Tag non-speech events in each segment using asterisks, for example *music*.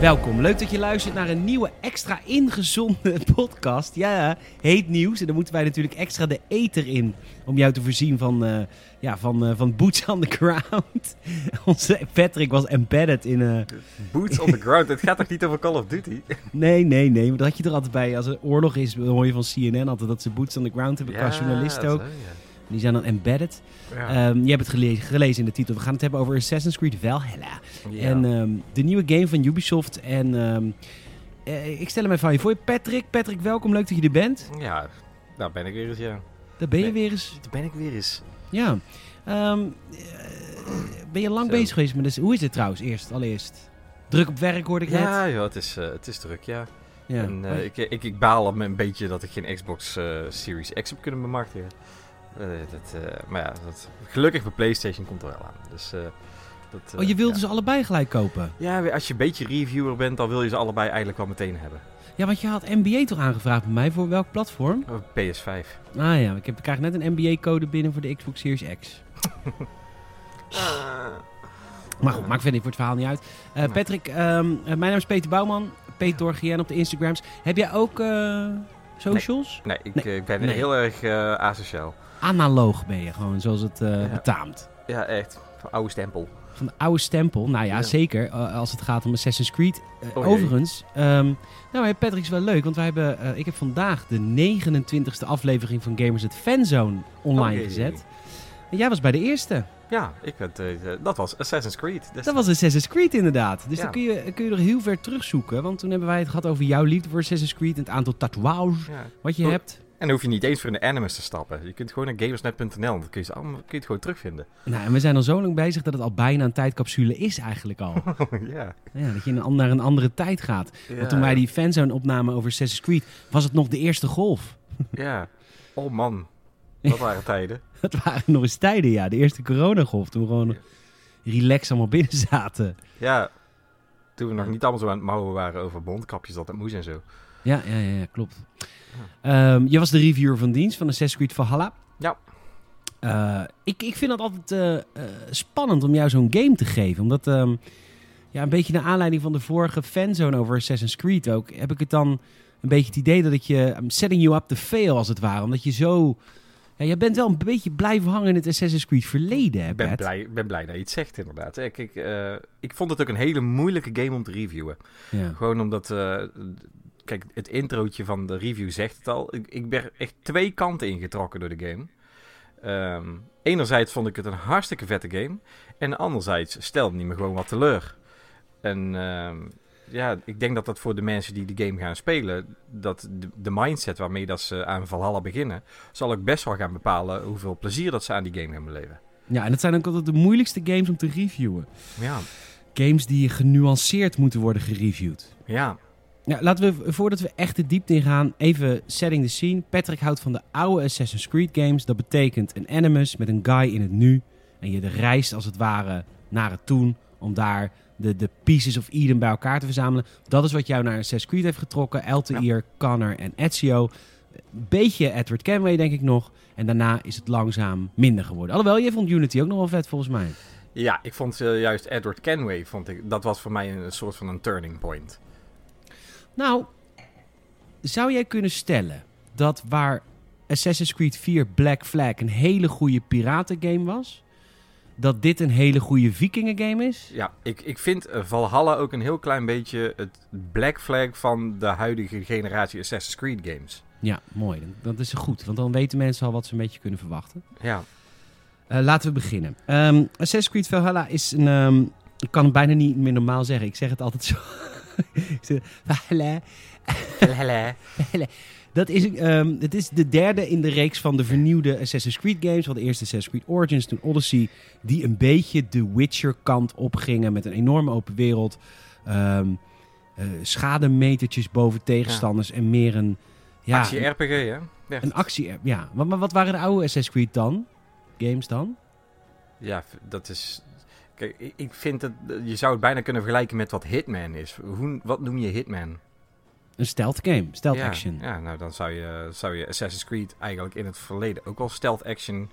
Welkom, leuk dat je luistert naar een nieuwe extra ingezonde *laughs* podcast. Ja, heet nieuws. En dan moeten wij natuurlijk extra de ether in om jou te voorzien van, eh, ja, van, eh, van boots on the ground. *laughs* Onze Patrick was embedded in... eh Boots on the ground. Het gaat toch niet over Call of Duty? *laughs* nee, nee, nee. Maar dat had je er altijd bij. Als er oorlog is, dan hoor je van CNN altijd dat ze boots on the ground hebben qua journalist ook. zo, Die zijn dan embedded. ja. Ehm, je hebt het gelezen, gelezen in de titel. We gaan het hebben over Assassin's Creed Valhalla. Ja. En ehm, de nieuwe game van Ubisoft. En ehm, eh, ik stel hem even aan je voor. Patrick, Patrick, welkom. Leuk dat je er bent. ja, daar ben ik weer eens, ja. Daar ben je weer eens. Daar ben ik weer eens. Ja. Eh, ben je lang Zo. bezig geweest met dus, Hoe is het trouwens, eerst, allereerst? Druk op werk, hoorde ik net. Ja, ja het, is, eh, het is druk, ja. Ja. En, eh, ik, ik, ik baal een beetje dat ik geen Xbox Series X heb kunnen bemachtigen. Eh, dat, eh, maar ja, dat, gelukkig bij PlayStation komt er wel aan. Dus, eh, dat, oh, je wilde ja. ze allebei gelijk kopen? Ja, als je een beetje reviewer bent, dan wil je ze allebei eigenlijk wel meteen hebben. Ja, want je had NBA toch aangevraagd bij mij. Voor welk platform? Oh, PS5. Ah ja, ik heb, krijg net een NBA-code binnen voor de Xbox Series X. *laughs* Maar goed, maakt verder voor het verhaal niet uit. Patrick, ehm, eh, mijn naam is Peter Bouwman. Peter GN op de Instagrams. Heb jij ook socials? Nee, ik, Nee. ik ben Nee. heel erg asociaal. Analoog ben je gewoon, zoals het eh, Ja. betaamt. Ja, echt. Oude stempel. Van de oude stempel. Nou ja, Ja. zeker. eh, als het gaat om Assassin's Creed. Eh, Oh overigens, ehm, nou Patrick is wel leuk. Want wij hebben, ik heb vandaag de 29e aflevering van Gamers at Fanzone online Oh gezet. En jij was bij de eerste. Ja, ik eh, dat was Assassin's Creed. Dat was Assassin's Creed inderdaad. Dus Ja. dan kun je, kun je er heel ver terugzoeken. Want toen hebben wij het gehad over jouw liefde voor Assassin's Creed. En het aantal tatoeages Ja. wat je Oh. hebt. En dan hoef je niet eens voor de animus te stappen. Je kunt gewoon naar gamersnet.nl. Dan kun je, ze allemaal, kun je het gewoon terugvinden. Nou, en we zijn al zo lang bezig dat het al bijna een tijdcapsule is eigenlijk al. *laughs* ja. ja, dat je in naar een andere tijd gaat. Want toen wij die fanzone opnamen over Assassin's Creed, was het nog de eerste golf. *laughs* Ja. Oh man. *laughs* Dat waren tijden. Dat waren nog eens tijden, ja. De eerste coronagolf. Toen we gewoon relax allemaal binnen zaten. Ja. Toen we nog niet allemaal zo aan het mouwen waren over bondkapjes dat het moest en zo. Ja, ja, ja, ja, klopt. Ehm, je was de reviewer van dienst van Assassin's Creed Valhalla. Ja. Eh, ik, ik vind het altijd eh, eh, spannend om jou zo'n game te geven. Omdat, ehm, ja, een beetje naar aanleiding van de vorige fanzone over Assassin's Creed ook... heb ik het dan een beetje het idee dat ik je... I'm setting you up to fail, als het ware. Omdat je zo... Ja, je bent wel een beetje blijven hangen in het Assassin's Creed verleden, hè, Ik ben blij, ben blij dat je het zegt inderdaad. Ik, ik, ik vond het ook een hele moeilijke game om te reviewen. Ja. Gewoon omdat... kijk, het introotje van de review zegt het al. Ik, ik ben echt twee kanten ingetrokken door de game. Ehm, enerzijds vond ik het een hartstikke vette game. En anderzijds stelde niet me gewoon wat teleur. En ehm, ja, ik denk dat dat voor de mensen die de game gaan spelen... dat de, de mindset waarmee dat ze aan Valhalla beginnen... zal ook best wel gaan bepalen hoeveel plezier dat ze aan die game gaan beleven. ja, en het zijn ook altijd de moeilijkste games om te reviewen. Ja, Games die genuanceerd moeten worden gereviewd. ja. Ja, laten we, voordat we echt de diepte ingaan, even setting the scene. Patrick houdt van de oude Assassin's Creed games. Dat betekent een animus met een guy in het nu. En je reist als het ware naar het toen om daar de, de pieces of Eden bij elkaar te verzamelen. Dat is wat jou naar Assassin's Creed heeft getrokken. Altair, Connor en Ezio. Beetje Edward Kenway denk ik nog. En daarna is het langzaam minder geworden. Alhoewel, je vond Unity ook nog wel vet volgens mij. Ja, ik vond eh, juist Edward Kenway, vond ik, dat was voor mij een, soort van een turning point. Nou, zou jij kunnen stellen dat waar Assassin's Creed 4 Black Flag een hele goede piratengame was, dat dit een hele goede vikingengame is? Ja, ik, ik vind eh, Valhalla ook een heel klein beetje het Black Flag van de huidige generatie Assassin's Creed games. Ja, mooi. Dat is goed, want dan weten mensen al wat ze een beetje kunnen verwachten. Ja, Eh, laten we beginnen. Ehm, Assassin's Creed Valhalla is een... ehm, ik kan het bijna niet meer normaal zeggen. Ik zeg het altijd zo. *laughs* *laughs* Dat is, ehm, het is de derde in de reeks van de vernieuwde Assassin's Creed games. Wel de eerste Assassin's Creed Origins, toen Odyssey. Die een beetje de Witcher kant opgingen met een enorme open wereld. ehm eh, schademetertjes boven tegenstanders en meer een... Ja, actie-RPG, hè? Een actie... Ja, maar, maar wat waren de oude Assassin's Creed dan? Games dan? ja, dat is... Kijk, ik- vind dat... Je zou het bijna kunnen vergelijken met wat Hitman is. Hoe, wat noem je Hitman? Een stealth game, stealth ja, action. Ja, nou dan zou je, zou je Assassin's Creed eigenlijk in het verleden ook wel stealth action...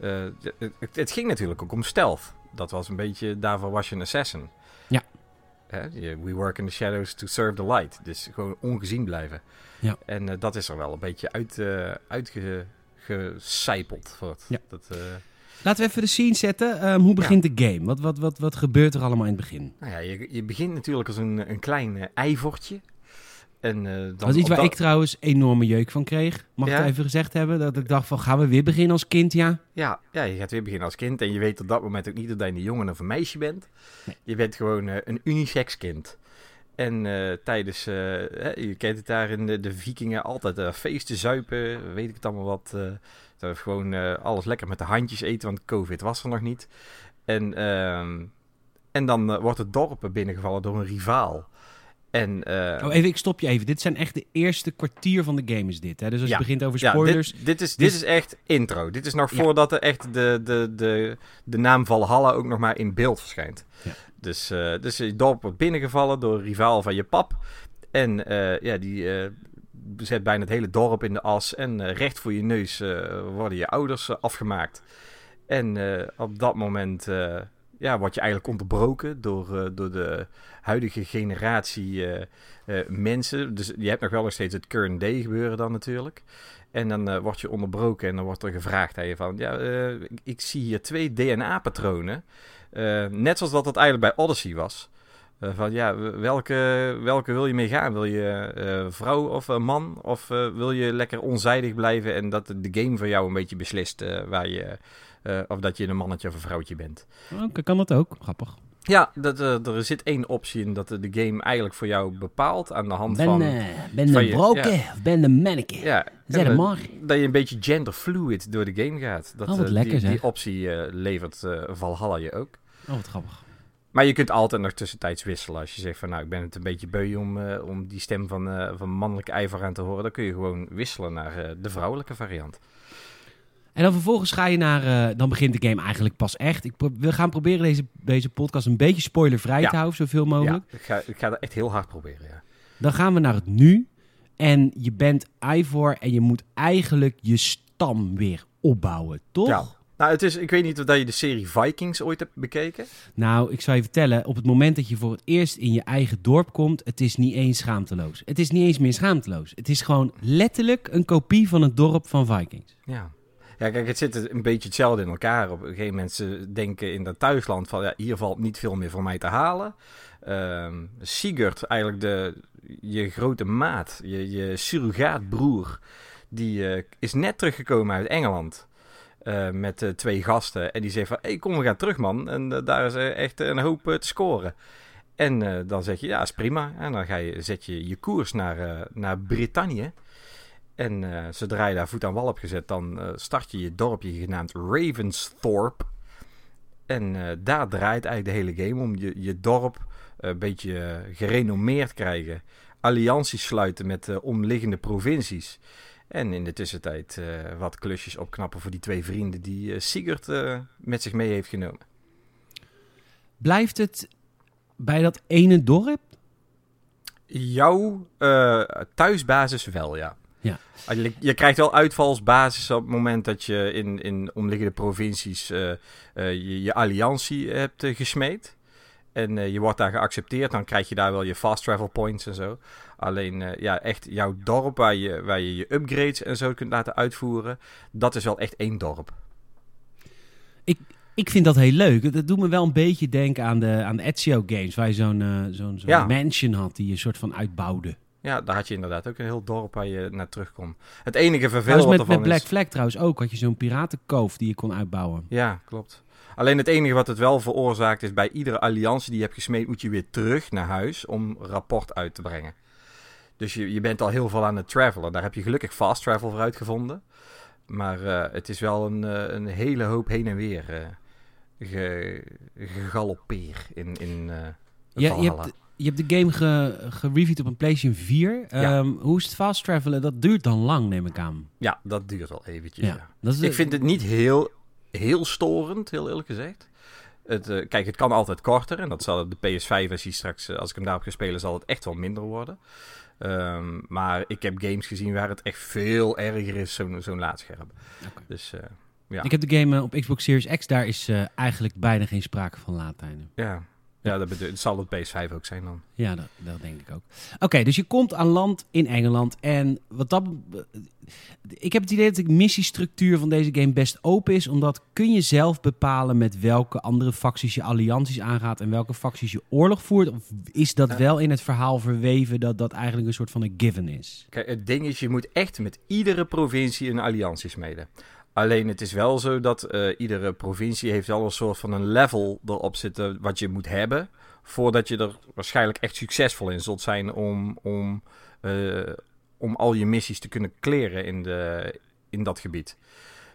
eh, het, het, het ging natuurlijk ook om stealth. Dat was een beetje... Daarvoor was je een assassin. Ja. we work in the shadows to serve the light. Dus gewoon ongezien blijven. Ja. En eh, dat is er wel een beetje uit, eh uitgecijpeld. Ja. Dat, eh, Laten we even de scene zetten. Ehm, hoe begint de game? Wat, wat, wat, wat gebeurt er allemaal in het begin? nou ja, je, je begint natuurlijk als een, een klein eivortje. En, eh, dan Dat is iets waar dat- ik trouwens enorme jeuk van kreeg. Mag ik Ja? even gezegd hebben? Dat ik dacht van, gaan we weer beginnen als kind? Ja. Ja, ja, je gaat weer beginnen als kind. En je weet op dat moment ook niet of je een jongen of een meisje bent. Nee. Je bent gewoon eh, een unisex kind. En tijdens, je kent het daar in de, de vikingen, altijd feesten, zuipen, weet ik het allemaal wat. Dat we gewoon eh, alles lekker met de handjes eten, want covid was er nog niet. En, ehm, en dan eh, wordt het dorp binnengevallen door een rivaal. En, eh, Oh, even, ik stop je even. Dit zijn echt de eerste kwartier van de game is dit. Hè? Dus als Ja. je begint over Ja, spoilers... dit, dit, is, Dit dit is echt intro. Dit is nog Ja. voordat er echt de, de, de, de naam Valhalla ook nog maar in beeld verschijnt. Ja. Dus, eh dus je dorp wordt binnengevallen door een rivaal van je pap. En ja, die zet bijna het hele dorp in de as. En eh, recht voor je neus eh, worden je ouders eh, afgemaakt. En op dat moment ja, word je eigenlijk onderbroken door, door de huidige generatie mensen. Dus je hebt nog wel nog steeds het current day gebeuren dan natuurlijk. En dan eh, word je onderbroken en dan wordt er gevraagd aan je van... Ja, ik, zie hier twee DNA-patronen. Net zoals dat het eigenlijk bij Odyssey was. Eh, van ja, welke, welke wil je mee gaan? Wil je eh, vrouw of eh, man? Of wil je lekker onzijdig blijven en dat de game voor jou een beetje beslist waar je... of dat je een mannetje of een vrouwtje bent. Oké, kan dat ook? Grappig. Ja, dat, er zit één optie in dat de game eigenlijk voor jou bepaalt aan de hand Ben, van... ben van je- broken ja. of ben een manneke? ja, Zeg het maar. dat je een beetje genderfluid door de game gaat. Dat, Oh, lekker, die, die optie levert Valhalla je ook. Oh, wat grappig. Maar je kunt altijd nog tussentijds wisselen. Als je zegt van nou, ik ben het een beetje beu om, eh, om die stem van, eh, van mannelijke ijver aan te horen. Dan kun je gewoon wisselen naar eh, de vrouwelijke variant. En dan vervolgens ga je naar... dan begint de game eigenlijk pas echt. Ik we gaan proberen deze, deze podcast een beetje spoilervrij Ja. te houden, zoveel mogelijk. Ja, ik ga, ik ga dat echt heel hard proberen, ja. Dan gaan we naar het nu. En je bent Ivor en je moet eigenlijk je stam weer opbouwen, toch? Ja. Nou, het is, ik weet niet of dat je de serie Vikings ooit hebt bekeken. Nou, ik zal je vertellen, op het moment dat je voor het eerst in je eigen dorp komt, het is niet eens schaamteloos. Het is niet eens meer schaamteloos. Het is gewoon letterlijk een kopie van het dorp van Vikings. Ja. Ja, kijk, het zit een beetje hetzelfde in elkaar. Op een gegeven moment ze denken in dat thuisland van... Ja, hier valt niet veel meer voor mij te halen. Ehm Sigurd, eigenlijk de, je grote maat, je, je surrogaatbroer... die eh, is net teruggekomen uit Engeland... eh, met eh, twee gasten. En die zegt van, hey, kom, we gaan terug, man. En eh, daar is echt een hoop te scoren. En dan zeg je, ja, is prima. En dan ga je, zet je je koers naar, naar Brittannië. En zodra je daar voet aan wal hebt gezet, dan start je je dorpje genaamd Ravensthorpe. En daar draait eigenlijk de hele game om. Je, je dorp een beetje gerenommeerd krijgen. Allianties sluiten met eh, omliggende provincies. En in de tussentijd eh, wat klusjes opknappen voor die twee vrienden die eh, Sigurd eh, met zich mee heeft genomen. Blijft het bij dat ene dorp? Jouw thuisbasis wel, ja. Ja. Ah, Je, je krijgt wel uitvalsbasis op het moment dat je in, in omliggende provincies je, je alliantie hebt gesmeed. En je wordt daar geaccepteerd, dan krijg je daar wel je fast travel points en zo. Alleen eh, ja, echt jouw dorp waar je, waar je je upgrades en zo kunt laten uitvoeren, dat is wel echt één dorp. Ik vind dat heel leuk. Dat doet me wel een beetje denken aan de, aan de Ezio games, waar je zo'n eh, zo'n Ja. mansion had die je soort van uitbouwde. Ja, daar had je inderdaad ook een heel dorp waar je naar terug kon. Het enige vervelende wat met, Black is... Flag trouwens ook had je zo'n piratenkoof die je kon uitbouwen. Ja, klopt. Alleen het enige wat het wel veroorzaakt is bij iedere alliantie die je hebt gesmeed, moet je weer terug naar huis om rapport uit te brengen. Dus je, je bent al heel veel aan het travelen. Daar heb je gelukkig fast travel voor uitgevonden. Maar eh, het is wel een, eh, een hele hoop heen en weer ge, gegaloppeer in, in eh je hebt, je hebt de game ge, gereviewd op een PlayStation 4. Ja. Ehm, hoe is het fast travelen? Dat duurt dan lang, neem ik aan. Ja, dat duurt wel eventjes. Ja. ja. Dat is Ik vind het niet heel, heel storend, heel eerlijk gezegd. Het, kijk, het kan altijd korter. En dat zal de PS5-versie straks, eh, als ik hem daarop ga spelen, zal het echt wel minder worden. Ehm, maar ik heb games gezien waar het echt veel erger is, zo'n zo'n laadscherm. Dus eh, Ja. Ik heb de game eh, op Xbox Series X, daar is eh, eigenlijk bijna geen sprake van laadtijden. ja. Ja, dat, bedoel, dat zal het PS5 ook zijn dan. Ja, dat, dat denk ik ook. Oké, dus je komt aan land in Engeland. En wat dat. Ik heb het idee dat de missiestructuur van deze game best open is. Omdat kun je zelf bepalen met welke andere facties je allianties aangaat. En welke facties je oorlog voert. Of is dat Ja. wel in het verhaal verweven dat dat eigenlijk een soort van een given is? Kijk, het ding is, je moet echt met iedere provincie een alliantie smeden. Alleen het is wel zo dat eh, iedere provincie heeft wel een soort van een level erop zitten wat je moet hebben. Voordat je er waarschijnlijk echt succesvol in zult zijn om, om, eh, om al je missies te kunnen kleren in, de, in dat gebied.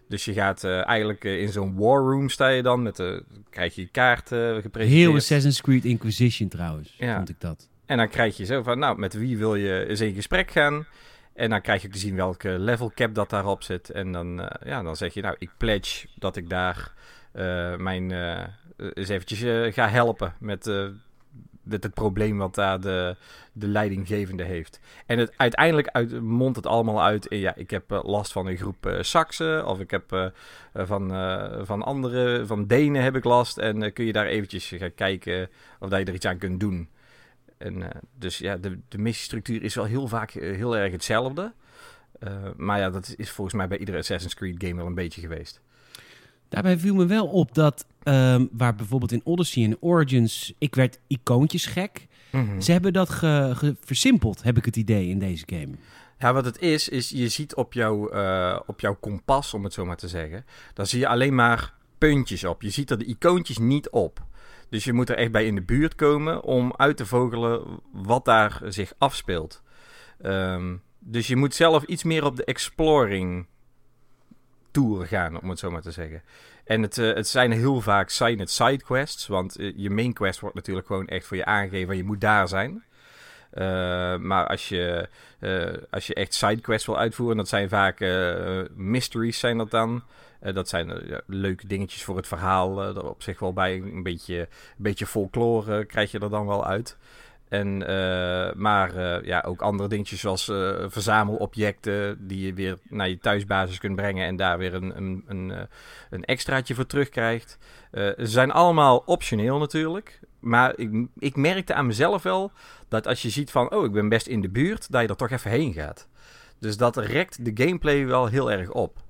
Dus je gaat eh, eigenlijk in zo'n war room sta je dan, met de, krijg je kaarten gepresenteerd. Heel Assassin's Creed Inquisition trouwens, Ja. vond ik dat. En dan krijg je zo van, nou, met wie wil je eens in gesprek gaan? En dan krijg je te zien welke level cap dat daarop zit. En dan, eh, ja, dan zeg je, nou, ik pledge dat ik daar eh, mijn, eh, eens eventjes ga helpen met, met het probleem wat daar de, de leidinggevende heeft. En het, uiteindelijk uit, mondt het allemaal uit in, ja, ik heb last van een groep Saksen. Of ik heb van, van andere, van Denen heb ik last. En kun je daar eventjes gaan kijken of dat je er iets aan kunt doen. En, eh, dus ja, de, de missiestructuur is wel heel vaak eh, heel erg hetzelfde. Eh, maar ja, dat is volgens mij bij iedere Assassin's Creed game wel een beetje geweest. Daarbij viel me wel op dat, ehm, waar bijvoorbeeld in Odyssey en Origins, ik werd icoontjes gek. Ze hebben dat ge, ge- versimpeld, heb ik het idee, in deze game. Ja, wat het is, is je ziet op, jouw eh, op jouw kompas, om het zo maar te zeggen, daar zie je alleen maar puntjes op. Je ziet er de icoontjes niet op. Dus je moet er echt bij in de buurt komen om uit te vogelen wat daar zich afspeelt. Ehm, dus je moet zelf iets meer op de exploring tour gaan, om het zo maar te zeggen. En het, eh, het zijn heel vaak zijn het sidequests, want eh, je main quest wordt natuurlijk gewoon echt voor je aangegeven, je moet daar zijn. Eh, maar als je, als je echt sidequests wil uitvoeren, dat zijn vaak mysteries zijn dat dan. Eh, dat zijn eh, leuke dingetjes voor het verhaal. eh, op zich wel bij een beetje, een beetje folklore krijg je er dan wel uit. En, maar ja, ook andere dingetjes zoals verzamelobjecten die je weer naar je thuisbasis kunt brengen en daar weer een, een, een, een extraatje voor terugkrijgt. Ze zijn allemaal optioneel natuurlijk. Maar ik, ik merkte aan mezelf wel dat als je ziet van, oh, ik ben best in de buurt, dat je er toch even heen gaat. Dus dat rekt de gameplay wel heel erg op.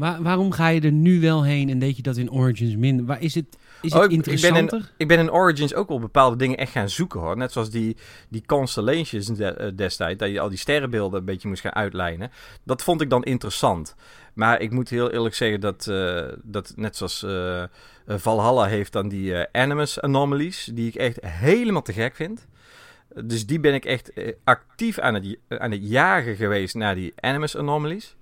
Maar waarom ga je er nu wel heen en deed je dat in Origins minder? Waar is het, is Oh, het ik- ik ben in- interessanter? Ik ben in Origins ook wel bepaalde dingen echt gaan zoeken hoor. Net zoals die, die constellations de- eh, destijds, dat je al die sterrenbeelden een beetje moest gaan uitlijnen. Dat vond ik dan interessant. Maar ik moet heel eerlijk zeggen dat, eh, dat net zoals eh, Valhalla heeft dan die Animus Anomalies, die ik echt helemaal te gek vind. Dus die ben ik echt actief aan het, aan het jagen geweest naar die Animus Anomalies.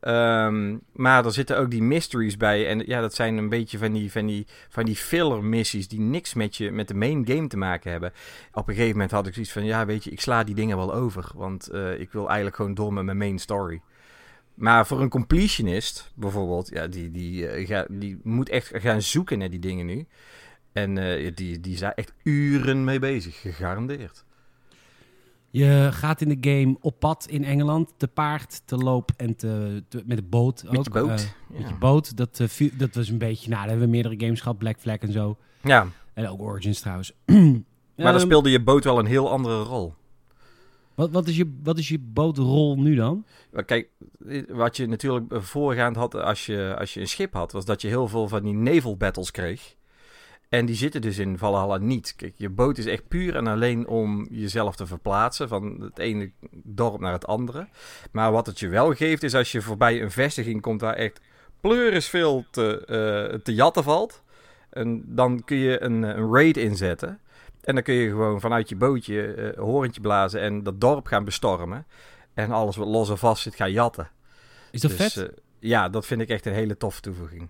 Ehm, maar er zitten ook die mysteries bij. En ja, dat zijn een beetje van die, van die, van die filler missies die niks met, je, met de main game te maken hebben. Op een gegeven moment had ik zoiets van, ja weet je, ik sla die dingen wel over. Want eh, ik wil eigenlijk gewoon door met mijn main story. Maar voor een completionist bijvoorbeeld, ja, die, die, eh, ga- die moet echt gaan zoeken naar die dingen nu. En eh, die, die daar echt uren mee bezig, gegarandeerd. Je gaat in de game op pad in Engeland, te paard, te loop en te, te- met de boot ook. Met je boot. Eh, ja. Met je boot, dat, eh, dat was een beetje... Nou, daar hebben we meerdere games gehad, Black Flag en zo. ja, En ook Origins trouwens. *clears throat* maar dan Ehm, speelde je boot wel een heel andere rol. Wat, wat, is je, wat is je bootrol nu dan? Kijk, wat je natuurlijk voorgaand had als je, als je een schip had, was dat je heel veel van die naval battles kreeg. En die zitten dus in Valhalla niet. Kijk, je boot is echt puur en alleen om jezelf te verplaatsen van het ene dorp naar het andere. Maar wat het je wel geeft is als je voorbij een vestiging komt waar echt pleuris veel te, eh, te jatten valt. En dan kun je een, eh, een raid inzetten. En dan kun je gewoon vanuit je bootje eh horentje blazen en dat dorp gaan bestormen. En alles wat los en vast zit gaan jatten. Is dat Dus, vet? ja, dat vind ik echt een hele toffe toevoeging.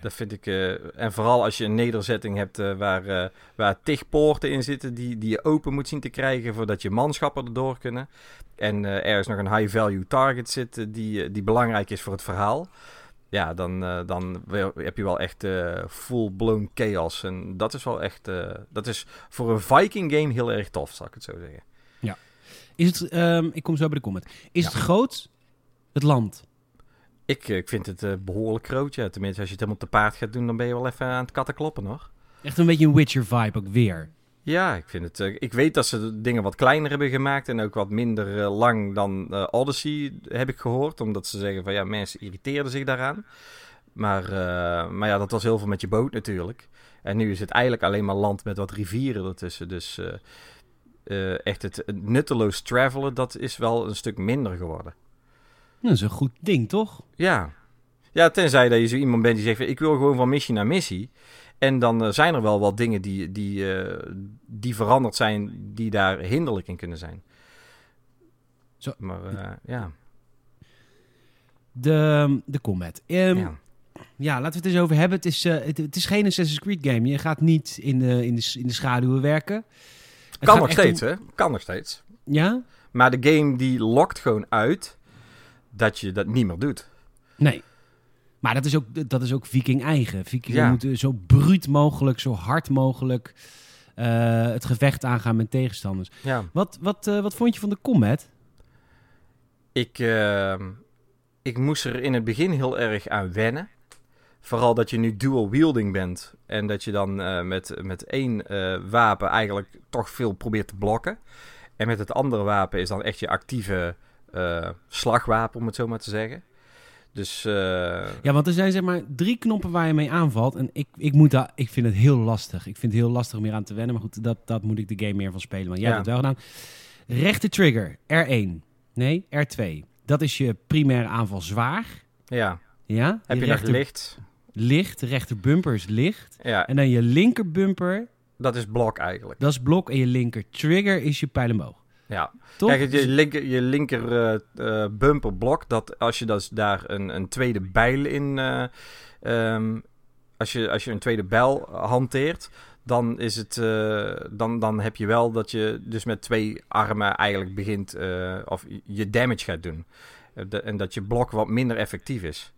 Dat vind ik, eh, en vooral als je een nederzetting hebt eh, waar, eh, waar tig poorten in zitten die, die je open moet zien te krijgen voordat je manschappen erdoor kunnen. En eh ergens nog een high-value target zit eh, die, die belangrijk is voor het verhaal. Ja, dan, dan heb je wel echt eh, full-blown chaos. En dat is wel echt, dat is voor een Viking game heel erg tof, zal ik het zo zeggen. Is het, ehm, ik kom zo bij de comment. Is Ja. het groot, het land? Ik, eh, ik vind het eh, behoorlijk groot, ja. Tenminste, als je het helemaal te paard gaat doen, dan ben je wel even aan het katten kloppen, hoor. Echt een beetje een Witcher-vibe ook weer. Ja, ik vind het. eh, ik weet dat ze dingen wat kleiner hebben gemaakt en ook wat minder lang dan Odyssey heb ik gehoord, omdat ze zeggen van ja, mensen irriteerden zich daaraan. Maar, maar ja, dat was heel veel met je boot natuurlijk. En nu is het eigenlijk alleen maar land met wat rivieren ertussen. Dus echt het nutteloos travelen, dat is wel een stuk minder geworden. Dat is een goed ding, toch? Ja. Ja, tenzij dat je zo iemand bent die zegt, ik wil gewoon van missie naar missie. En dan eh, zijn er wel wat dingen die, die, eh, die veranderd zijn, die daar hinderlijk in kunnen zijn. Zo. Maar eh, ja. De, de combat. Ehm, ja. ja. laten we het eens over hebben. Het is, het, het is geen Assassin's Creed game. Je gaat niet in de, in de, in de schaduwen werken. Het Kan nog steeds, om- hè? Kan nog steeds. Ja? Maar de game die lokt gewoon uit dat je dat niet meer doet. Nee. Maar dat is ook, dat is ook Viking eigen. Vikingen Ja. moeten zo bruut mogelijk, zo hard mogelijk eh, het gevecht aangaan met tegenstanders. Ja. Wat, wat, eh, wat vond je van de combat? Ik, ehm, ik moest er in het begin heel erg aan wennen. Vooral dat je nu dual wielding bent. En dat je dan eh, met, met één wapen eigenlijk toch veel probeert te blokken. En met het andere wapen is dan echt je actieve eh, slagwapen, om het zo maar te zeggen. Dus eh, Ja, want er zijn zeg maar drie knoppen waar je mee aanvalt. En ik, ik, moet daar, ik vind het heel lastig. Ik vind het heel lastig om hier aan te wennen. Maar goed, dat, dat moet ik de game meer van spelen. Want jij Ja. hebt het wel gedaan. Rechte trigger, R1. Nee, R2. Dat is je primaire aanval zwaar. ja, Ja? heb je nog rechter licht? licht. Rechter bumper is licht. Ja, En dan je linker bumper, dat is blok eigenlijk. dat is blok. En je linker trigger is je pijl en boog. Ja. Toch? Kijk, je linker, je linker eh, eh, bumperblok, dat als je dus daar een, een tweede bijl in. eh, ehm, als, je, als je een tweede bijl hanteert, dan, is het, dan, dan heb je wel dat je dus met twee armen eigenlijk begint. of je damage gaat doen. De- en dat je blok wat minder effectief is.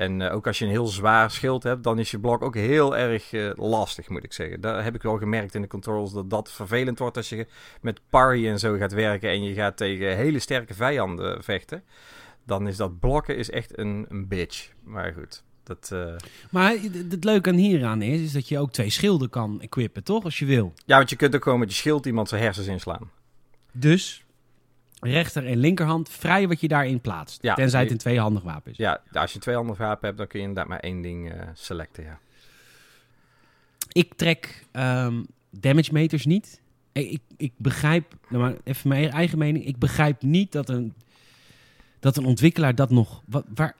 En eh, ook als je een heel zwaar schild hebt, dan is je blok ook heel erg eh, lastig, moet ik zeggen. Daar heb ik wel gemerkt in de controls dat dat vervelend wordt als je met parry en zo gaat werken en je gaat tegen hele sterke vijanden vechten. Dan is dat blokken is echt een, een bitch. Maar goed, dat... eh, Maar het het leuke aan hieraan is, is dat je ook twee schilden kan equippen, toch? Als je wil. Ja, want je kunt ook gewoon met je schild iemand zijn hersens inslaan. Dus rechter en linkerhand, vrij wat je daarin plaatst. Ja, tenzij het een tweehandig wapen is. Ja, als je twee andere wapen hebt, dan kun je inderdaad maar één ding eh, selecten, ja. Ik trek ehm, damage meters niet. Ik, ik, begrijp, nou maar even mijn eigen mening, ik begrijp niet dat een, dat een ontwikkelaar dat nog... Wat, waar,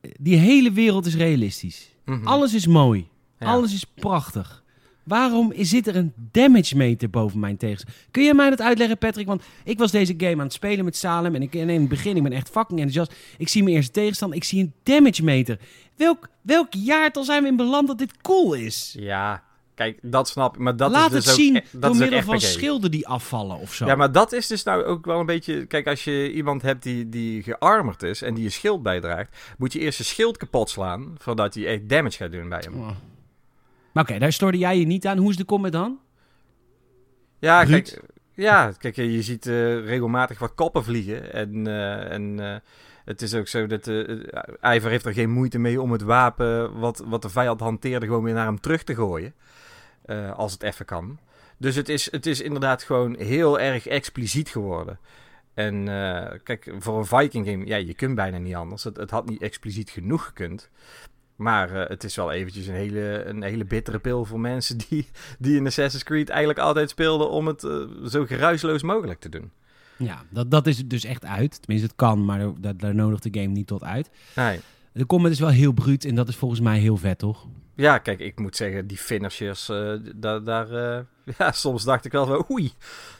die hele wereld is realistisch. Mhm. Alles is mooi. Ja. Alles is prachtig. Waarom zit er een damage meter boven mijn tegenstander? Kun je mij dat uitleggen, Patrick? Want ik was deze game aan het spelen met Salem. En ik, en in het begin, ik ben echt fucking enthousiast. Ik zie mijn eerste tegenstander. Ik zie een damage meter. Welk, welk jaartal zijn we in beland dat dit cool is? Ja, kijk, dat snap ik. Maar dat Laat is dus het ook, zien e- dat door middel van schilden die afvallen of zo. Ja, maar dat is dus nou ook wel een beetje... Kijk, als je iemand hebt die, die gearmerd is en die je schild bijdraagt... moet je eerst je schild kapot slaan... voordat hij echt damage gaat doen bij hem. Oh. Maar oké, daar stoorde jij je niet aan. Hoe is de combat dan? Ja, kijk, ja, kijk, je ziet eh, regelmatig wat koppen vliegen. En, eh, en eh, het is ook zo dat eh Ivor heeft er geen moeite mee om het wapen wat, wat de vijand hanteerde gewoon weer naar hem terug te gooien. Eh, als het even kan. Dus het is, het is inderdaad gewoon heel erg expliciet geworden. En eh, kijk, voor een Viking game, ja, je kunt bijna niet anders. Het, het had niet expliciet genoeg gekund. Maar eh, het is wel eventjes een hele, een hele bittere pil voor mensen die, die in Assassin's Creed eigenlijk altijd speelden om het eh, zo geruisloos mogelijk te doen. Ja, dat, dat is dus echt uit. Tenminste, het kan, maar daar, daar nodigt de game niet tot uit. Nee. De combat is wel heel bruut en dat is volgens mij heel vet, toch? Ja, kijk, ik moet zeggen, die finishers, eh, daar, daar *laughs* ja, soms dacht ik wel van, oei,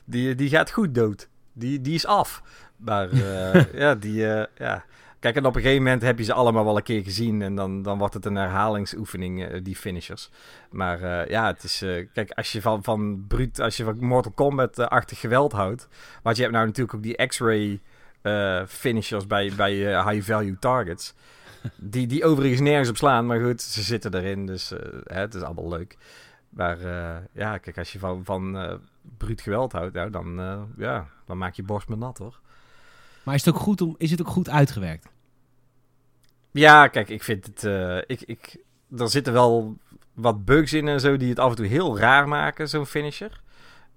die, die gaat goed dood. Die, die is af. Maar *laughs* ja, die, ja. Kijk, en op een gegeven moment heb je ze allemaal wel een keer gezien en dan, dan wordt het een herhalingsoefening, eh, die finishers. Maar eh, ja, het is, eh, kijk, als je van, van bruut, als je van Mortal Kombat-achtig geweld houdt, want je hebt nou natuurlijk ook die X-ray finishers bij, bij high-value targets. Die, die overigens nergens op slaan, maar goed, ze zitten erin, dus hè, het is allemaal leuk. Maar ja, kijk, als je van, van bruut geweld houdt, nou, dan, ja, dan maak je borst me nat, hoor. Maar is het ook goed, om, is het ook goed uitgewerkt? Ja, kijk, ik vind het... eh, ik, ik, er zitten wel wat bugs in en zo die het af en toe heel raar maken, zo'n finisher.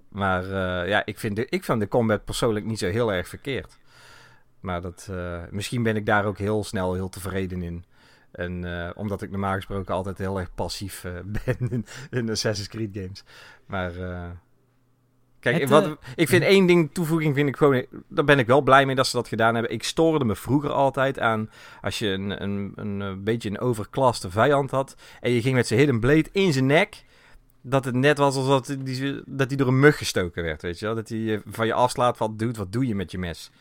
Maar uh, ja, ik vind, de, ik vind de combat persoonlijk niet zo heel erg verkeerd. Maar dat, uh, misschien ben ik daar ook heel snel heel tevreden in. En omdat ik normaal gesproken altijd heel erg passief *laughs* ben in, in Assassin's Creed games. Maar Kijk, het, wat, uh, ik vind één ding toevoeging, vind ik gewoon, daar ben ik wel blij mee dat ze dat gedaan hebben. Ik stoorde me vroeger altijd aan als je een, een, een, een beetje een overklaste vijand had en je ging met zijn hidden blade in zijn nek, dat het net was alsof die, dat hij door een mug gestoken werd, weet je wel? Dat hij van je afslaat, wat doet, wat doe je met je mes?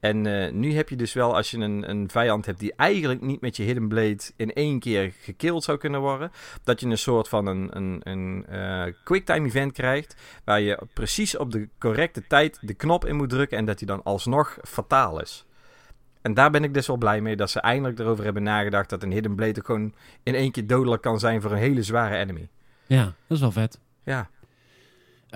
En uh, nu heb je dus wel, als je een, een vijand hebt die eigenlijk niet met je Hidden Blade in één keer gekilld zou kunnen worden, dat je een soort van een, een, een uh, quicktime event krijgt, waar je precies op de correcte tijd de knop in moet drukken en dat die dan alsnog fataal is. En daar ben ik dus wel blij mee dat ze eindelijk erover hebben nagedacht dat een Hidden Blade ook gewoon in één keer dodelijk kan zijn voor een hele zware enemy. Ja, dat is wel vet. Ja.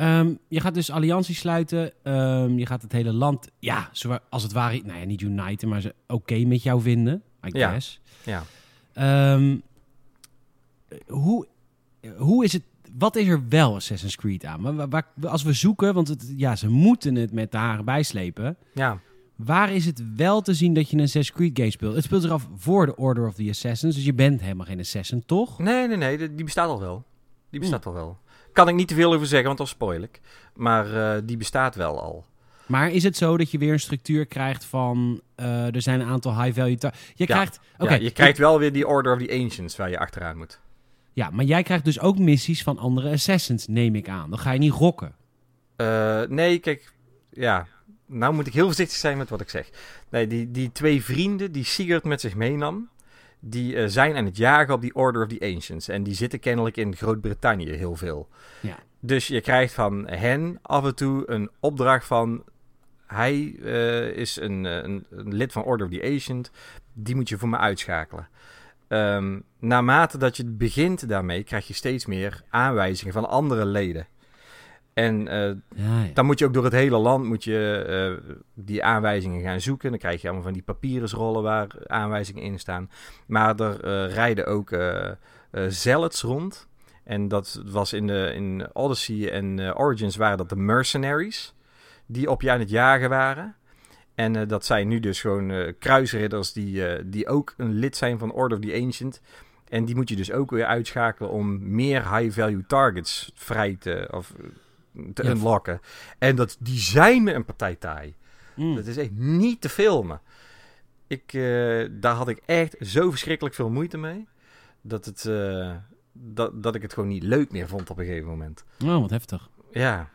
Um, je gaat dus alliantie sluiten. Um, je gaat het hele land, ja, als het ware, nou ja, niet uniten, maar ze oké okay met jou vinden, I guess. Ja. Um, hoe, hoe is het, wat is er wel Assassin's Creed aan? Waar, waar, als we zoeken, want het, ja, ze moeten het met de haren bijslepen. Ja. Waar is het wel te zien dat je een Assassin's Creed game speelt? Het speelt zich af voor de Order of the Assassins, dus je bent helemaal geen assassin, toch? Nee, nee, nee, die bestaat al wel. Die bestaat al wel. Kan ik niet te veel over zeggen, want dat spoil ik. Maar uh, die bestaat wel al. Maar is het zo dat je weer een structuur krijgt van... Uh, er zijn een aantal high-value... Je ja. krijgt... Okay. Ja, je krijgt wel weer die Order of the Ancients waar je achteraan moet. Ja, maar jij krijgt dus ook missies van andere assassins, neem ik aan. Dan ga je niet rokken. Uh, nee, kijk... Ja, nou moet ik heel voorzichtig zijn met wat ik zeg. Nee, die, die twee vrienden die Sigurd met zich meenam die uh, zijn aan het jagen op die Order of the Ancients. En die zitten kennelijk in Groot-Brittannië heel veel. Ja. Dus je krijgt van hen af en toe een opdracht van... Hij uh, is een, een, een, lid van Order of the Ancient. Die moet je voor me uitschakelen. Um, naarmate dat je begint daarmee, krijg je steeds meer aanwijzingen van andere leden. En uh, ja, ja. dan moet je ook door het hele land moet je, uh, die aanwijzingen gaan zoeken. Dan krijg je allemaal van die papierensrollen waar aanwijzingen in staan. Maar er uh, rijden ook zealots rond. En dat was in, de, in Odyssey en Origins waren dat de mercenaries. Die op je aan het jagen waren. En dat zijn nu dus gewoon kruisridders die, die ook een lid zijn van Order of the Ancient. En die moet je dus ook weer uitschakelen om meer high-value targets vrij te... Of, te ja. unlocken. En dat, die zijn me een partij taai. Mm. Dat is echt niet te filmen. Ik, uh, daar had ik echt zo verschrikkelijk veel moeite mee. Dat, het, uh, dat, dat ik het gewoon niet leuk meer vond op een gegeven moment. Oh, wat heftig. Ja.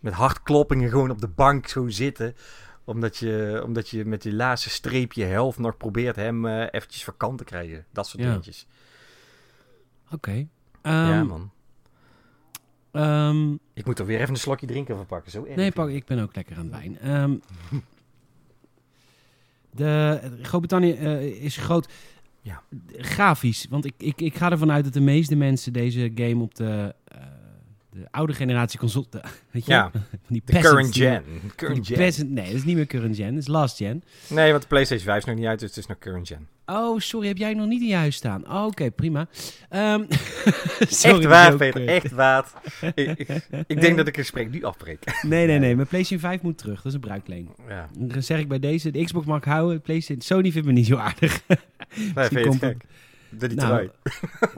Met hartkloppingen gewoon op de bank zo zitten. Omdat je, omdat je met die laatste streepje helft nog probeert hem uh, eventjes vakant te krijgen. Dat soort ja. dingetjes. Oké. Okay. Um, ja, man. Um, ik moet er weer even een slokje drinken van pakken. Zo nee, pak, ik ben ook lekker aan het wijn. Um, de Groot-Brittannië uh, is groot. Ja. Grafisch, want ik, ik, ik ga ervan uit dat de meeste mensen deze game op de, de oude generatie console... De, *laughs* weet je? Ja, *laughs* die de current gen. Current gen. Peasant, nee, dat is niet meer current gen, dat is last gen. Nee, want de PlayStation 5 is nog niet uit, dus het is nog current gen. Oh, sorry, heb jij nog niet in je huis staan? Oh, Oké, okay, prima. Um, *laughs* sorry, echt waar, Peter, echt waar. ik, ik, ik, denk dat ik het gesprek nu afbreek. nee, nee, nee, mijn PlayStation 5 moet terug, dat is een bruikleen. Ja. Dan zeg ik bij deze, de Xbox mag ik houden, PlayStation, Sony vindt me niet zo aardig. nee, vind je gek? Doe die nou,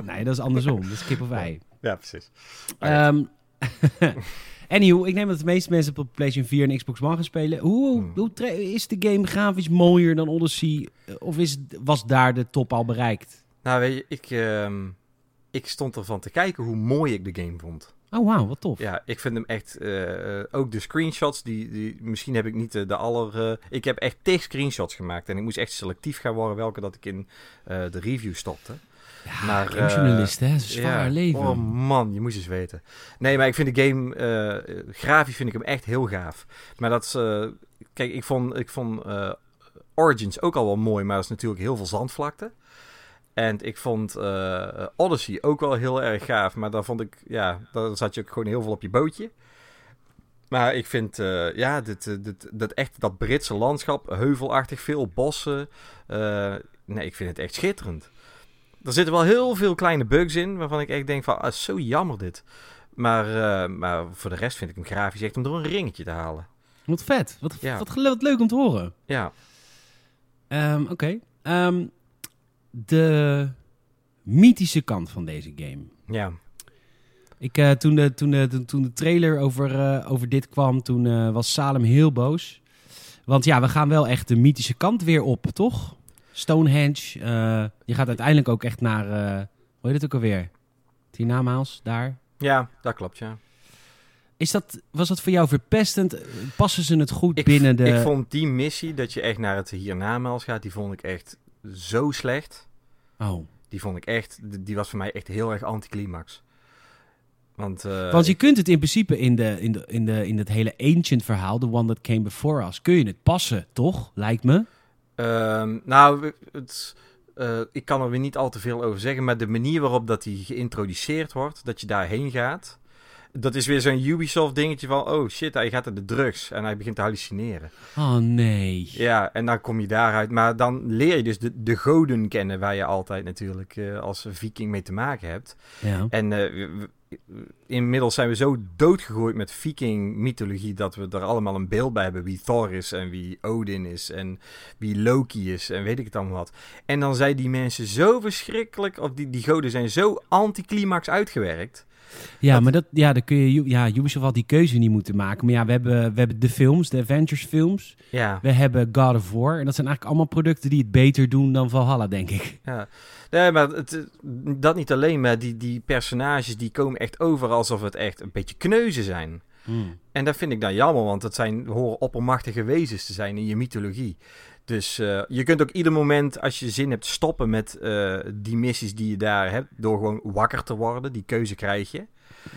nee, dat is andersom, dat is kip of ei. Ja, precies. Um, *laughs* Anyhow, ik neem dat de meeste mensen op PlayStation 4 en Xbox One gaan spelen. Hoe, hmm. hoe is de game grafisch mooier dan Odyssey? Of is, was daar de top al bereikt? Nou, weet je, ik, uh, ik stond ervan te kijken hoe mooi ik de game vond. Oh, wauw, wat tof. Ja, ik vind hem echt... Uh, ook de screenshots, die, die, misschien heb ik niet de, de aller... Uh, ik heb echt tig screenshots gemaakt. En ik moest echt selectief gaan worden welke dat ik in uh, de review stopte. Ja, maar, journalist, hè? Zwaar ja, leven. Oh man, je moest eens weten. Nee, maar ik vind de game... Uh, grafisch vind ik hem echt heel gaaf. Maar dat is... Uh, kijk, ik vond, ik vond uh, Origins ook al wel mooi, maar dat is natuurlijk heel veel zandvlakte. En ik vond Odyssey ook wel heel erg gaaf. Maar daar vond ik... Ja, daar zat je ook gewoon heel veel op je bootje. Maar ik vind, ja, dit, dit, dat echt dat Britse landschap, heuvelachtig, veel bossen. nee, ik vind het echt schitterend. Er zitten wel heel veel kleine bugs in, waarvan ik echt denk van, ah, zo jammer dit. Maar, eh, maar voor de rest vind ik hem grafisch echt om door een ringetje te halen. Wat vet. Wat, Ja. wat, leuk om te horen. Ja, Ehm, Oké. Ehm, de mythische kant van deze game. ja. Ik, eh, toen, de, toen, de, toen- toen de trailer over, eh, over dit kwam, toen was Salem heel boos. Want ja, we gaan wel echt de mythische kant weer op, toch? Stonehenge. eh, je gaat uiteindelijk ook echt naar, eh hoe heet het ook alweer? Hiernamaals, daar. ja, dat klopt, ja. Is dat, was dat voor jou verpestend? Passen ze het goed Ik, binnen de... ik vond die missie, dat je echt naar het hiernamaals gaat, die vond ik echt zo slecht. Oh. Die vond ik echt, die was voor mij echt heel erg anticlimax. Want, eh, Want je kunt het in principe in, de, in, de, in, de, in het hele ancient verhaal, the one that came before us, kun je het passen, toch? Lijkt me. Ehm, nou, het, eh, ik kan er weer niet al te veel over zeggen, maar de manier waarop dat die geïntroduceerd wordt, dat je daarheen gaat, dat is weer zo'n Ubisoft dingetje van, oh shit, hij gaat naar de drugs en hij begint te hallucineren. Oh nee. Ja, en dan kom je daaruit, maar dan leer je dus de, de goden kennen, waar je altijd natuurlijk eh, als viking mee te maken hebt. Ja. En eh, inmiddels zijn we zo doodgegooid met viking-mythologie dat we er allemaal een beeld bij hebben wie Thor is en wie Odin is en wie Loki is en weet ik het allemaal wat. En dan zijn die mensen zo verschrikkelijk, of die, die goden zijn zo anticlimax uitgewerkt. Ja, Dat- maar dat, ja, dan kun je, ja, Ubisoft had die keuze niet moeten maken. Maar ja, we hebben, we hebben de films, de Avengers films. Ja, We hebben God of War. En dat zijn eigenlijk allemaal producten die het beter doen dan Valhalla, denk ik. ja. Nee, maar het, eh, dat niet alleen, maar die, die personages die komen echt over alsof het echt een beetje kneuzen zijn. En dat vind ik dan jammer, want het zijn, horen oppermachtige wezens te zijn in je mythologie. Dus eh, je kunt ook ieder moment, als je zin hebt, stoppen met eh, die missies die je daar hebt. Door gewoon wakker te worden. Die keuze krijg je.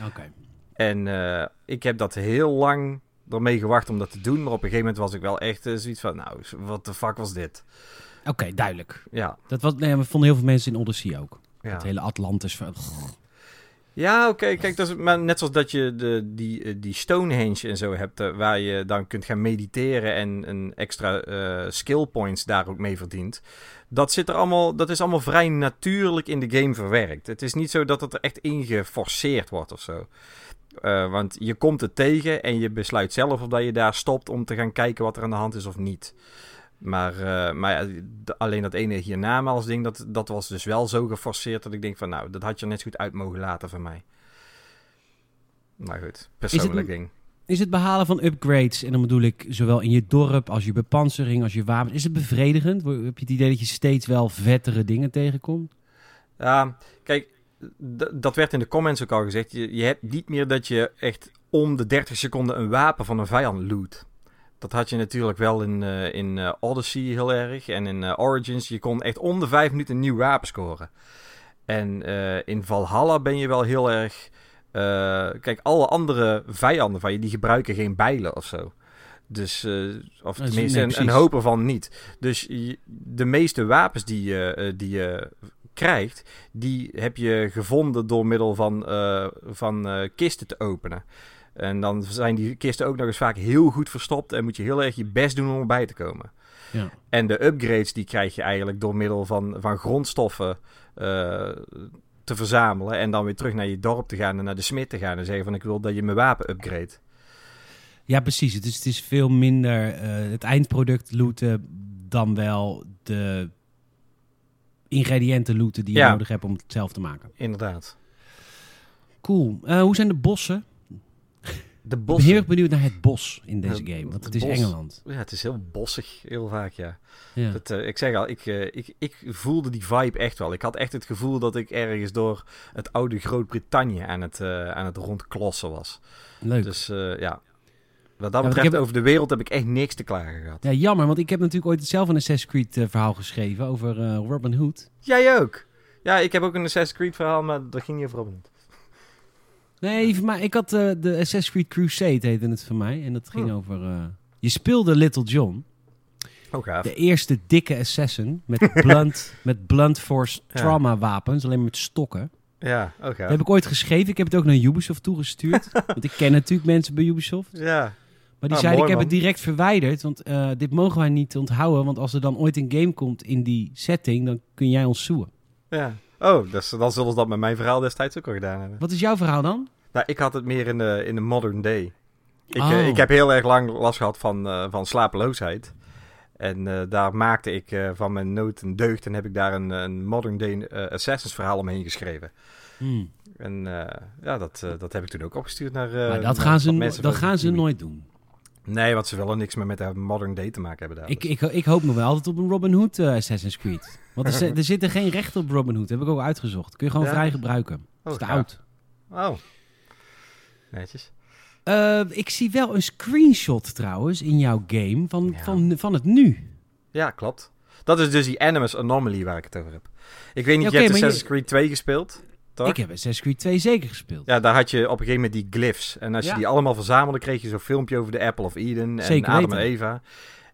Oké. En eh, ik heb dat heel lang ermee gewacht om dat te doen. Maar op een gegeven moment was ik wel echt zoiets van, nou, wat de fuck was dit? Oké, duidelijk. Ja, Dat was, nee, we vonden heel veel mensen in Odyssey ook. ja. Het hele Atlantis. van- Ja, oké. Kijk, dat is, maar net zoals dat je de, die, eh, die Stonehenge en zo hebt, eh, waar je dan kunt gaan mediteren en een extra eh, skill points daar ook mee verdient. Dat, zit er allemaal, dat is allemaal vrij natuurlijk in de game verwerkt. Het is niet zo dat het er echt in geforceerd wordt of zo. Want je komt het tegen en je besluit zelf of dat je daar stopt om te gaan kijken wat er aan de hand is of niet. Maar, eh, maar ja, alleen dat ene hiernamaals ding, dat, dat was dus wel zo geforceerd dat ik denk van nou, dat had je net zo goed uit mogen laten van mij. Maar goed, persoonlijk ding. Is het behalen van upgrades, en dan bedoel ik zowel in je dorp als je bepansering, als je wapens, is het bevredigend? Heb je het idee dat je steeds wel vettere dingen tegenkomt? Ja, kijk, dat werd in de comments ook al gezegd. Je, je hebt niet meer dat je echt om de 30 seconden een wapen van een vijand loot. Dat had je natuurlijk wel in, eh, in eh, Odyssey heel erg. En in eh, Origins. Je kon echt om de 5 minuten een nieuw wapen scoren. En in Valhalla ben je wel heel erg. kijk, alle andere vijanden van je die gebruiken geen bijlen of zo. Dus, of tenminste, nee, een, een hoop ervan niet. Dus de meeste wapens die je, die je krijgt, die heb je gevonden door middel van, van kisten te openen. En dan zijn die kisten ook nog eens vaak heel goed verstopt en moet je heel erg je best doen om erbij te komen. Ja. En de upgrades die krijg je eigenlijk door middel van, van grondstoffen eh, te verzamelen. En dan weer terug naar je dorp te gaan en naar de smid te gaan en zeggen van ik wil dat je mijn wapen upgrade. Ja, precies. Het is, het is veel minder eh, het eindproduct looten dan wel de ingrediënten looten die je Ja. nodig hebt om het zelf te maken. Inderdaad. Cool. Eh, hoe zijn de bossen? De Ik ben heel erg benieuwd naar het bos in deze game, want het is bos. Engeland. Ja, het is heel bossig, heel vaak, ja. Ja. Dat, eh, ik zeg al, ik, eh, ik, ik voelde die vibe echt wel. Ik had echt het gevoel dat ik ergens door het oude Groot-Brittannië aan het, eh, aan het rondklossen was. Leuk. Dus ja, wat dat betreft heb- over de wereld heb ik echt niks te klagen gehad. Ja, jammer, want ik heb natuurlijk ooit zelf een Assassin's Creed eh, verhaal geschreven over Robin Hood. Jij ook? Ja, ik heb ook een Assassin's Creed verhaal, maar dat ging niet over Robin Hood. Nee, voor mij, ik had eh, de Assassin's Creed Crusade heette het voor mij. En dat ging Oh. over... eh, je speelde Little John, Oh, gaaf. de eerste dikke assassin met *laughs* blunt, met blunt force trauma wapens, alleen met stokken. Ja, oh, gaaf. Dat heb ik ooit geschreven. Ik heb het ook naar Ubisoft toegestuurd. *laughs* want ik ken natuurlijk mensen bij Ubisoft. Ja, Maar die Ah, zeiden, mooi, ik heb het direct verwijderd. Want eh, dit mogen wij niet onthouden. Want als er dan ooit een game komt in die setting, dan kun jij ons zoeken. ja. Oh, dus, dan zullen ze dat met mijn verhaal destijds ook al gedaan hebben. Wat is jouw verhaal dan? Nou, ik had het meer in de, in de modern day. Ik, Oh. eh, ik heb heel erg lang last gehad van, eh, van slapeloosheid. En eh, daar maakte ik van mijn nood een deugd en heb ik daar een, een modern day Assassin's verhaal omheen geschreven. Hmm. En ja, dat, dat heb ik toen ook opgestuurd naar. maar dat naar gaan ze, dat gaan ze nooit doen. Nee, want ze willen niks meer met de modern day te maken hebben daar. Ik, Dus- ik, ik hoop nog wel altijd op een Robin Hood eh, Assassin's Creed. Want er, *laughs* er zitten geen rechten op Robin Hood. heb ik ook uitgezocht. Kun je gewoon Ja? vrij gebruiken. Dat is te oud. Oh. Netjes. Eh, ik zie wel een screenshot trouwens in jouw game van, Ja. van, van het nu. Ja, klopt. Dat is dus die Animus Anomaly waar ik het over heb. Ik weet niet, oké, je hebt je- Assassin's Creed 2 gespeeld? Toch? Ik heb Assassin's Creed 2 zeker gespeeld. Ja, daar had je op een gegeven moment die glyphs. En als je die allemaal verzamelde, kreeg je zo'n filmpje over de Apple of Eden en Zeker Adam en Eva.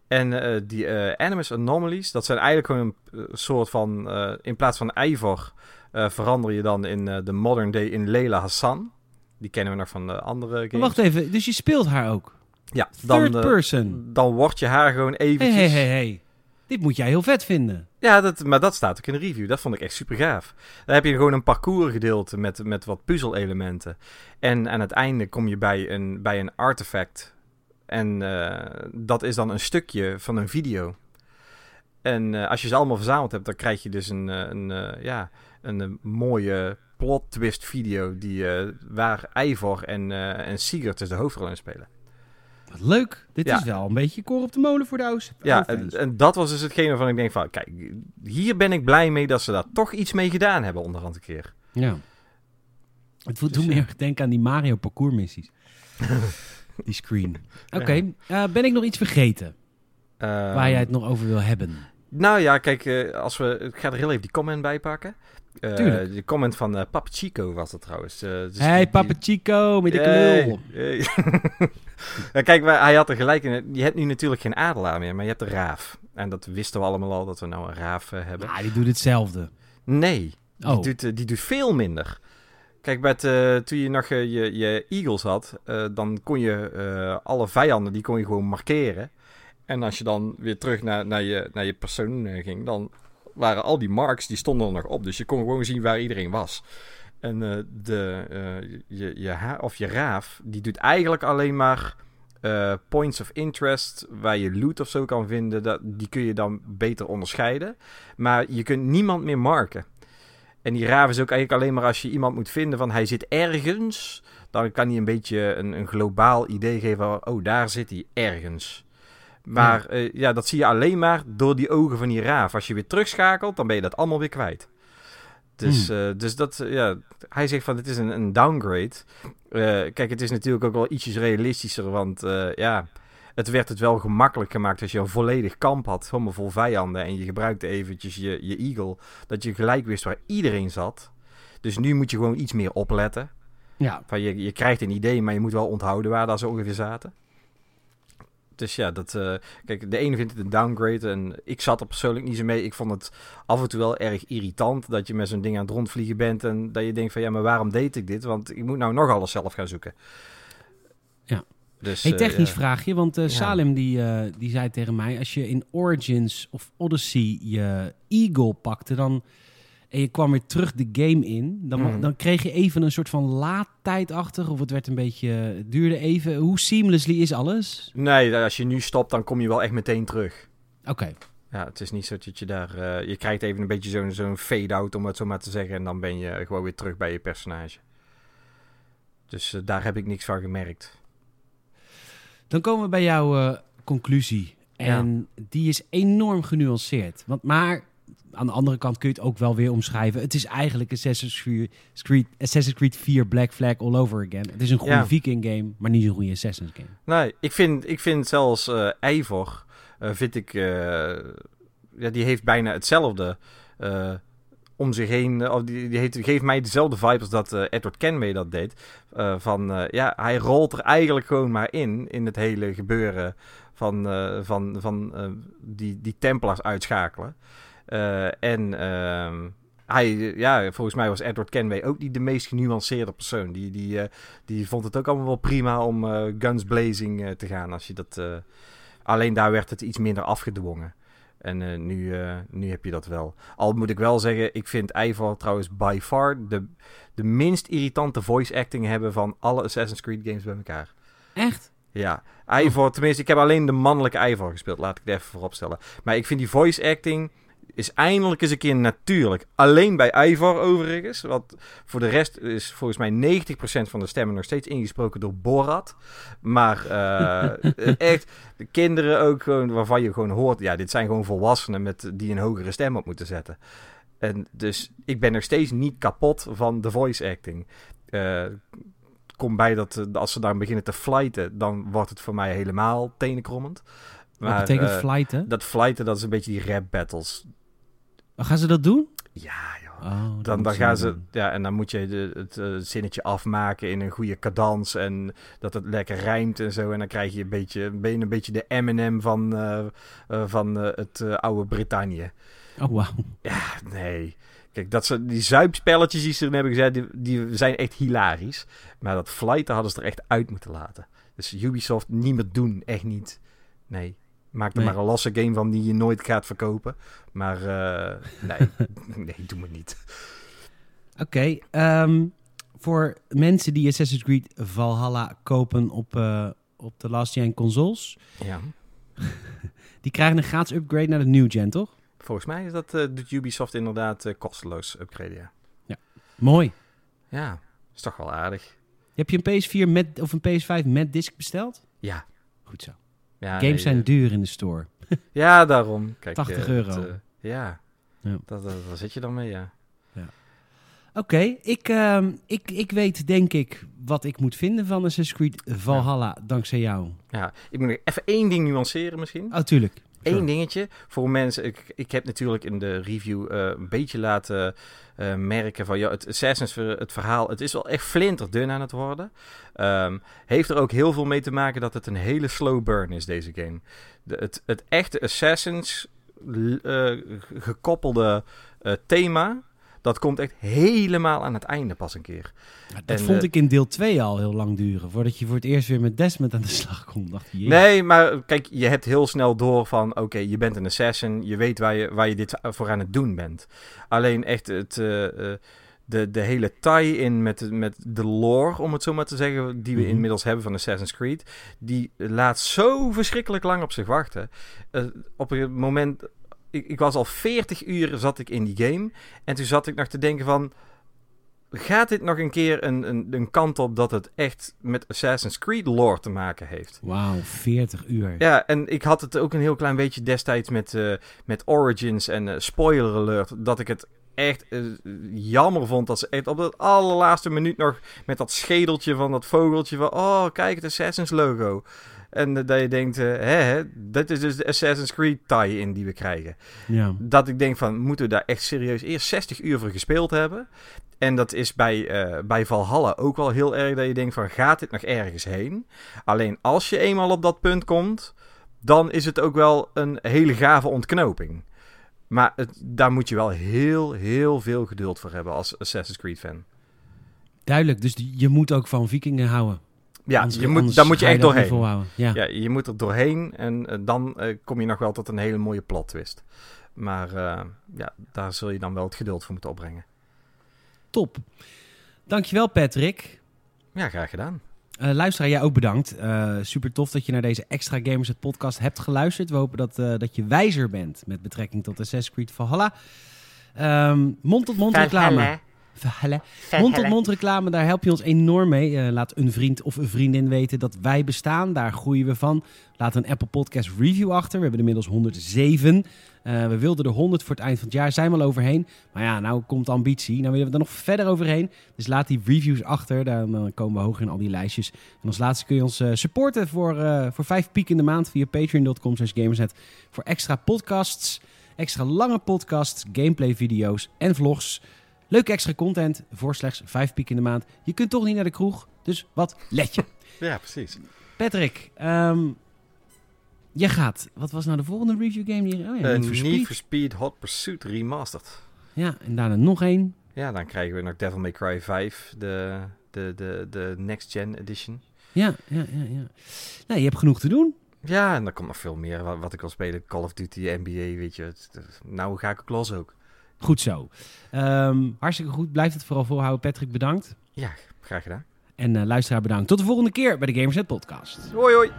En eh, die eh, Animus Anomalies, dat zijn eigenlijk gewoon een eh, soort van... in plaats van Ivor verander je dan in de modern day in Leila Hassan. Die kennen we nog van de andere games. Maar wacht even, dus je speelt haar ook? Ja, dan, Third person. dan wordt je haar gewoon eventjes... hé, hé, hé. Dit moet jij heel vet vinden. Ja, dat, maar dat staat ook in de review. Dat vond ik echt super gaaf. Daar heb je gewoon een parcours gedeelte met, met wat puzzelelementen. En aan het einde kom je bij een, bij een artefact. En eh, dat is dan een stukje van een video. En eh, als je ze allemaal verzameld hebt, dan krijg je dus een, eh, een, ja, een, mooie plot twist video die, waar Ivor en, en Sigurd dus de hoofdrol in spelen. Wat leuk. Dit Ja. is wel een beetje koor op de molen voor de O's. Ja, oude en, dat was dus hetgene waarvan ik denk van, kijk, hier ben ik blij mee dat ze daar toch iets mee gedaan hebben onderhand een keer. Ja. Het voelt Dus, doet me ja. heel erg denken aan die Mario parcours missies. *laughs* die screen. Oké, eh, ben ik nog iets vergeten waar jij het nog over wil hebben? Nou ja, kijk, eh, als we, ik ga er heel even die comment bij pakken. Tuurlijk. De comment van eh Papa Chico was dat trouwens. Dus hey, die- Papa Chico, met de knul. hey. *laughs* Kijk, hij had er gelijk in. Je hebt nu natuurlijk geen adelaar meer, maar je hebt een raaf. En dat wisten we allemaal al, dat we nou een raaf hebben. Ah, die doet hetzelfde. Nee, Oh, die, doet, die doet veel minder. Kijk, met, toen je nog je, je eagles had, dan kon je alle vijanden, die kon je gewoon markeren. En als je dan weer terug naar, naar, je, naar je persoon eh, ging, dan waren al die marks, die stonden er nog op. Dus je kon gewoon zien waar iedereen was. En eh, de, eh, je, je, of je raaf, die doet eigenlijk alleen maar points of interest, waar je loot of zo kan vinden. Dat, die kun je dan beter onderscheiden. Maar je kunt niemand meer marken. En die raaf is ook eigenlijk alleen maar als je iemand moet vinden van hij zit ergens. Dan kan hij een beetje een, een globaal idee geven. van, Oh, daar zit hij ergens. Maar ja. ja, dat zie je alleen maar door die ogen van die raaf. Als je weer terugschakelt, dan ben je dat allemaal weer kwijt. Dus, eh, dus dat, eh, ja, hij zegt van dit is een, een downgrade. Eh, kijk, het is natuurlijk ook wel ietsjes realistischer, want eh, ja, het werd het wel gemakkelijk gemaakt als je een volledig kamp had, helemaal vol vijanden, en je gebruikte eventjes je, je eagle, dat je gelijk wist waar iedereen zat. Dus nu moet je gewoon iets meer opletten. ja. Van je, je krijgt een idee, maar je moet wel onthouden waar daar zo ongeveer zaten. Dus ja, dat, eh, kijk, de ene vindt het een downgrade en ik zat er persoonlijk niet zo mee. Ik vond het af en toe wel erg irritant dat je met zo'n ding aan het rondvliegen bent en dat je denkt van ja, maar waarom deed ik dit? Want ik moet nou nog alles zelf gaan zoeken. Ja. Dus, Hey, eh, technisch vraagje, want Ja. Salem die, die zei tegen mij... als je in Origins of Odyssey je Eagle pakte... dan en je kwam weer terug de game in... dan, Mhm. dan kreeg je even een soort van laadtijd achter... of het werd een beetje... het duurde even. Hoe seamlessly is alles? Nee, als je nu stopt, dan kom je wel echt meteen terug. Oké. Ja, het is niet zo dat je daar... eh, je krijgt even een beetje zo'n zo'n fade-out, om het zo maar te zeggen. En dan ben je gewoon weer terug bij je personage. Dus eh, daar heb ik niks van gemerkt. Dan komen we bij jouw eh, conclusie. En die is enorm genuanceerd. Want, maar aan de andere kant kun je het ook wel weer omschrijven. Het is eigenlijk Assassin's Creed, Assassin's Creed 4 Black Flag all over again. Het is een goede Ja. Viking game, maar niet een goede Assassin's game. Nee, ik vind, ik vind zelfs eh Eivor, eh, vind ik, eh, ja, die heeft bijna hetzelfde om zich heen. Of die, die heeft, geeft mij dezelfde vibes als dat Edward Kenway dat deed. Van, ja, hij rolt er eigenlijk gewoon maar in, in het hele gebeuren van, van, van die, die Templars uitschakelen. Eh, en ehm, hij, ja, volgens mij was Edward Kenway ook niet de meest genuanceerde persoon. Die, die, eh, die vond het ook allemaal wel prima om eh, guns blazing te gaan. Als je dat, alleen daar werd het iets minder afgedwongen. En nu, nu heb je dat wel. Al moet ik wel zeggen, ik vind Eivor trouwens by far de, de minst irritante voice acting hebben van alle Assassin's Creed games bij elkaar. Echt? Ja, Eivor, tenminste, ik heb alleen de mannelijke Eivor gespeeld, laat ik het even vooropstellen. Maar ik vind die voice acting is eindelijk eens een keer natuurlijk. Alleen bij Eivor overigens, want voor de rest is volgens mij 90% van de stemmen nog steeds ingesproken door Borat. Maar eh, *laughs* echt, de kinderen ook gewoon, waarvan je gewoon hoort, ja, dit zijn gewoon volwassenen met, die een hogere stem op moeten zetten. En dus ik ben nog steeds niet kapot van de voice acting. Eh kom bij dat eh, als ze daar beginnen te flighten, dan wordt het voor mij helemaal tenenkrommend. Wat betekent eh, flighten? Dat flighten, dat is een beetje die rap battles. Oh, gaan ze dat doen? Ja, joh. Oh, Dan, dan gaan ze, doen. ja, en dan moet je de, het eh, zinnetje afmaken in een goede cadans en dat het lekker rijmt en zo. En dan krijg je een beetje, ben je een beetje de Eminem van, eh, van het oude Brittannië. Oh, wauw. Ja, nee. Kijk, dat ze, die zuipspelletjes die ze erin hebben gezet, die, die zijn echt hilarisch. Maar dat flighten hadden ze er echt uit moeten laten. Dus Ubisoft niet meer doen, echt niet. Nee. Maak er Nee. maar een losse game van die je nooit gaat verkopen. Maar eh, *laughs* nee, nee, doe me niet. Oké, ehm, voor mensen die Assassin's Creed Valhalla kopen op, eh, op de last gen consoles, Ja. *laughs* die krijgen een gratis upgrade naar de new gen, toch? Volgens mij is dat, eh, doet Ubisoft inderdaad kosteloos upgraden, ja. Mooi. Ja, is toch wel aardig. Heb je een PS4 met, of een PS5 met disc besteld? Ja. Goed zo. Ja Games nee, zijn eh, duur in de store. *laughs* Ja, daarom. Kijk, 80 eh, euro. het, eh, ja, Ja. Dat, dat, daar zit je dan mee, ja. Oké, ik, ehm, ik, ik weet denk ik wat ik moet vinden van Assassin's Creed Valhalla, dankzij jou. Ja, ik moet even één ding nuanceren misschien. Oh, tuurlijk. Sure. dingetje voor mensen. Ik, ik heb natuurlijk in de review eh, een beetje laten eh, merken van ja, het Assassin's het verhaal, het is wel echt flinterdun aan het worden. Ehm, heeft er ook heel veel mee te maken dat het een hele slow burn is deze game. De, het, het echte Assassins eh, gekoppelde thema, dat komt echt helemaal aan het einde pas een keer. Dat En, vond eh, ik in deel 2 al heel lang duren. Voordat je voor het eerst weer met Desmond aan de slag komt. Dacht je, Nee, maar kijk, je hebt heel snel door van... oké, je bent een assassin, je weet waar je, waar je dit voor aan het doen bent. Alleen echt het, eh, eh, de, de hele tie-in met, met de lore, om het zo maar te zeggen... die we Mhm. inmiddels hebben van Assassin's Creed... die laat zo verschrikkelijk lang op zich wachten. Eh, op een moment... Ik, ik was al 40 uur zat ik in die game... en toen zat ik nog te denken van... Gaat dit nog een keer een, een, een kant op dat het echt met Assassin's Creed lore te maken heeft? Wauw, 40 uur. Ja, en ik had het ook een heel klein beetje destijds met, eh, met Origins en eh, spoiler alert. Dat ik het echt eh, jammer vond dat ze echt op het allerlaatste minuut nog met dat schedeltje van dat vogeltje van... Oh, kijk, het Assassin's logo. En eh, dat je denkt, eh, hè, dat is dus de Assassin's Creed tie-in die we krijgen. Ja. Dat ik denk van, moeten we daar echt serieus eerst 60 uur voor gespeeld hebben? En dat is bij, eh, bij Valhalla ook wel heel erg dat je denkt van, gaat dit nog ergens heen? Alleen als je eenmaal op dat punt komt, dan is het ook wel een hele gave ontknoping. Maar het, daar moet je wel heel, heel veel geduld voor hebben als Assassin's Creed fan. Duidelijk, dus je moet ook van vikingen houden. Ja, Anders- je moet, daar moet je echt doorheen. Ja. Ja, je moet er doorheen en eh, dan eh, kom je nog wel tot een hele mooie plot twist. Maar eh, ja, daar zul je dan wel het geduld voor moeten opbrengen. Top. Dankjewel Patrick. Ja, graag gedaan. Eh luisteraar, jij ook bedankt. Eh, super tof dat je naar deze Extra Gamers het podcast hebt geluisterd. We hopen dat, eh, dat je wijzer bent met betrekking tot Assassin's Creed Valhalla. Ehm Mond-tot-mond reclame. Mond-tot-mond reclame, daar help je ons enorm mee. Eh, laat een vriend of een vriendin weten dat wij bestaan. Daar groeien we van. Laat een Apple Podcast review achter. We hebben inmiddels 107. Eh, we wilden er 100 voor het eind van het jaar. Zijn we al overheen. Maar ja, nou komt ambitie. Nou willen we er nog verder overheen. Dus laat die reviews achter. Dan, dan komen we hoger in al die lijstjes. En als laatste kun je ons eh, supporten voor, eh, voor 5 piek in de maand via patreon.com slash gamersnet. Voor extra podcasts, extra lange podcasts, gameplay video's en vlogs. Leuke extra content voor slechts 5 piek in de maand. Je kunt toch niet naar de kroeg, dus wat let je. *laughs* Ja, precies. Patrick, ehm je gaat. Wat was nou de volgende review game hier? Oh ja, Eh, Need for Speed. Need for Speed Hot Pursuit Remastered. Ja, en daarna nog één. Ja, dan krijgen we nog Devil May Cry 5, de, de, de, de Next Gen Edition. Ja, ja, ja, ja. Nou, je hebt genoeg te doen. Ja, en er komt nog veel meer wat, wat ik wil spelen. Call of Duty, NBA, weet je. Nou ga ik los ook. Goed zo. Ehm, hartstikke goed. Blijf het vooral volhouden. Patrick, bedankt. Ja, graag gedaan. En eh, luisteraar bedankt. Tot de volgende keer bij de Gamersnet Podcast. Hoi hoi!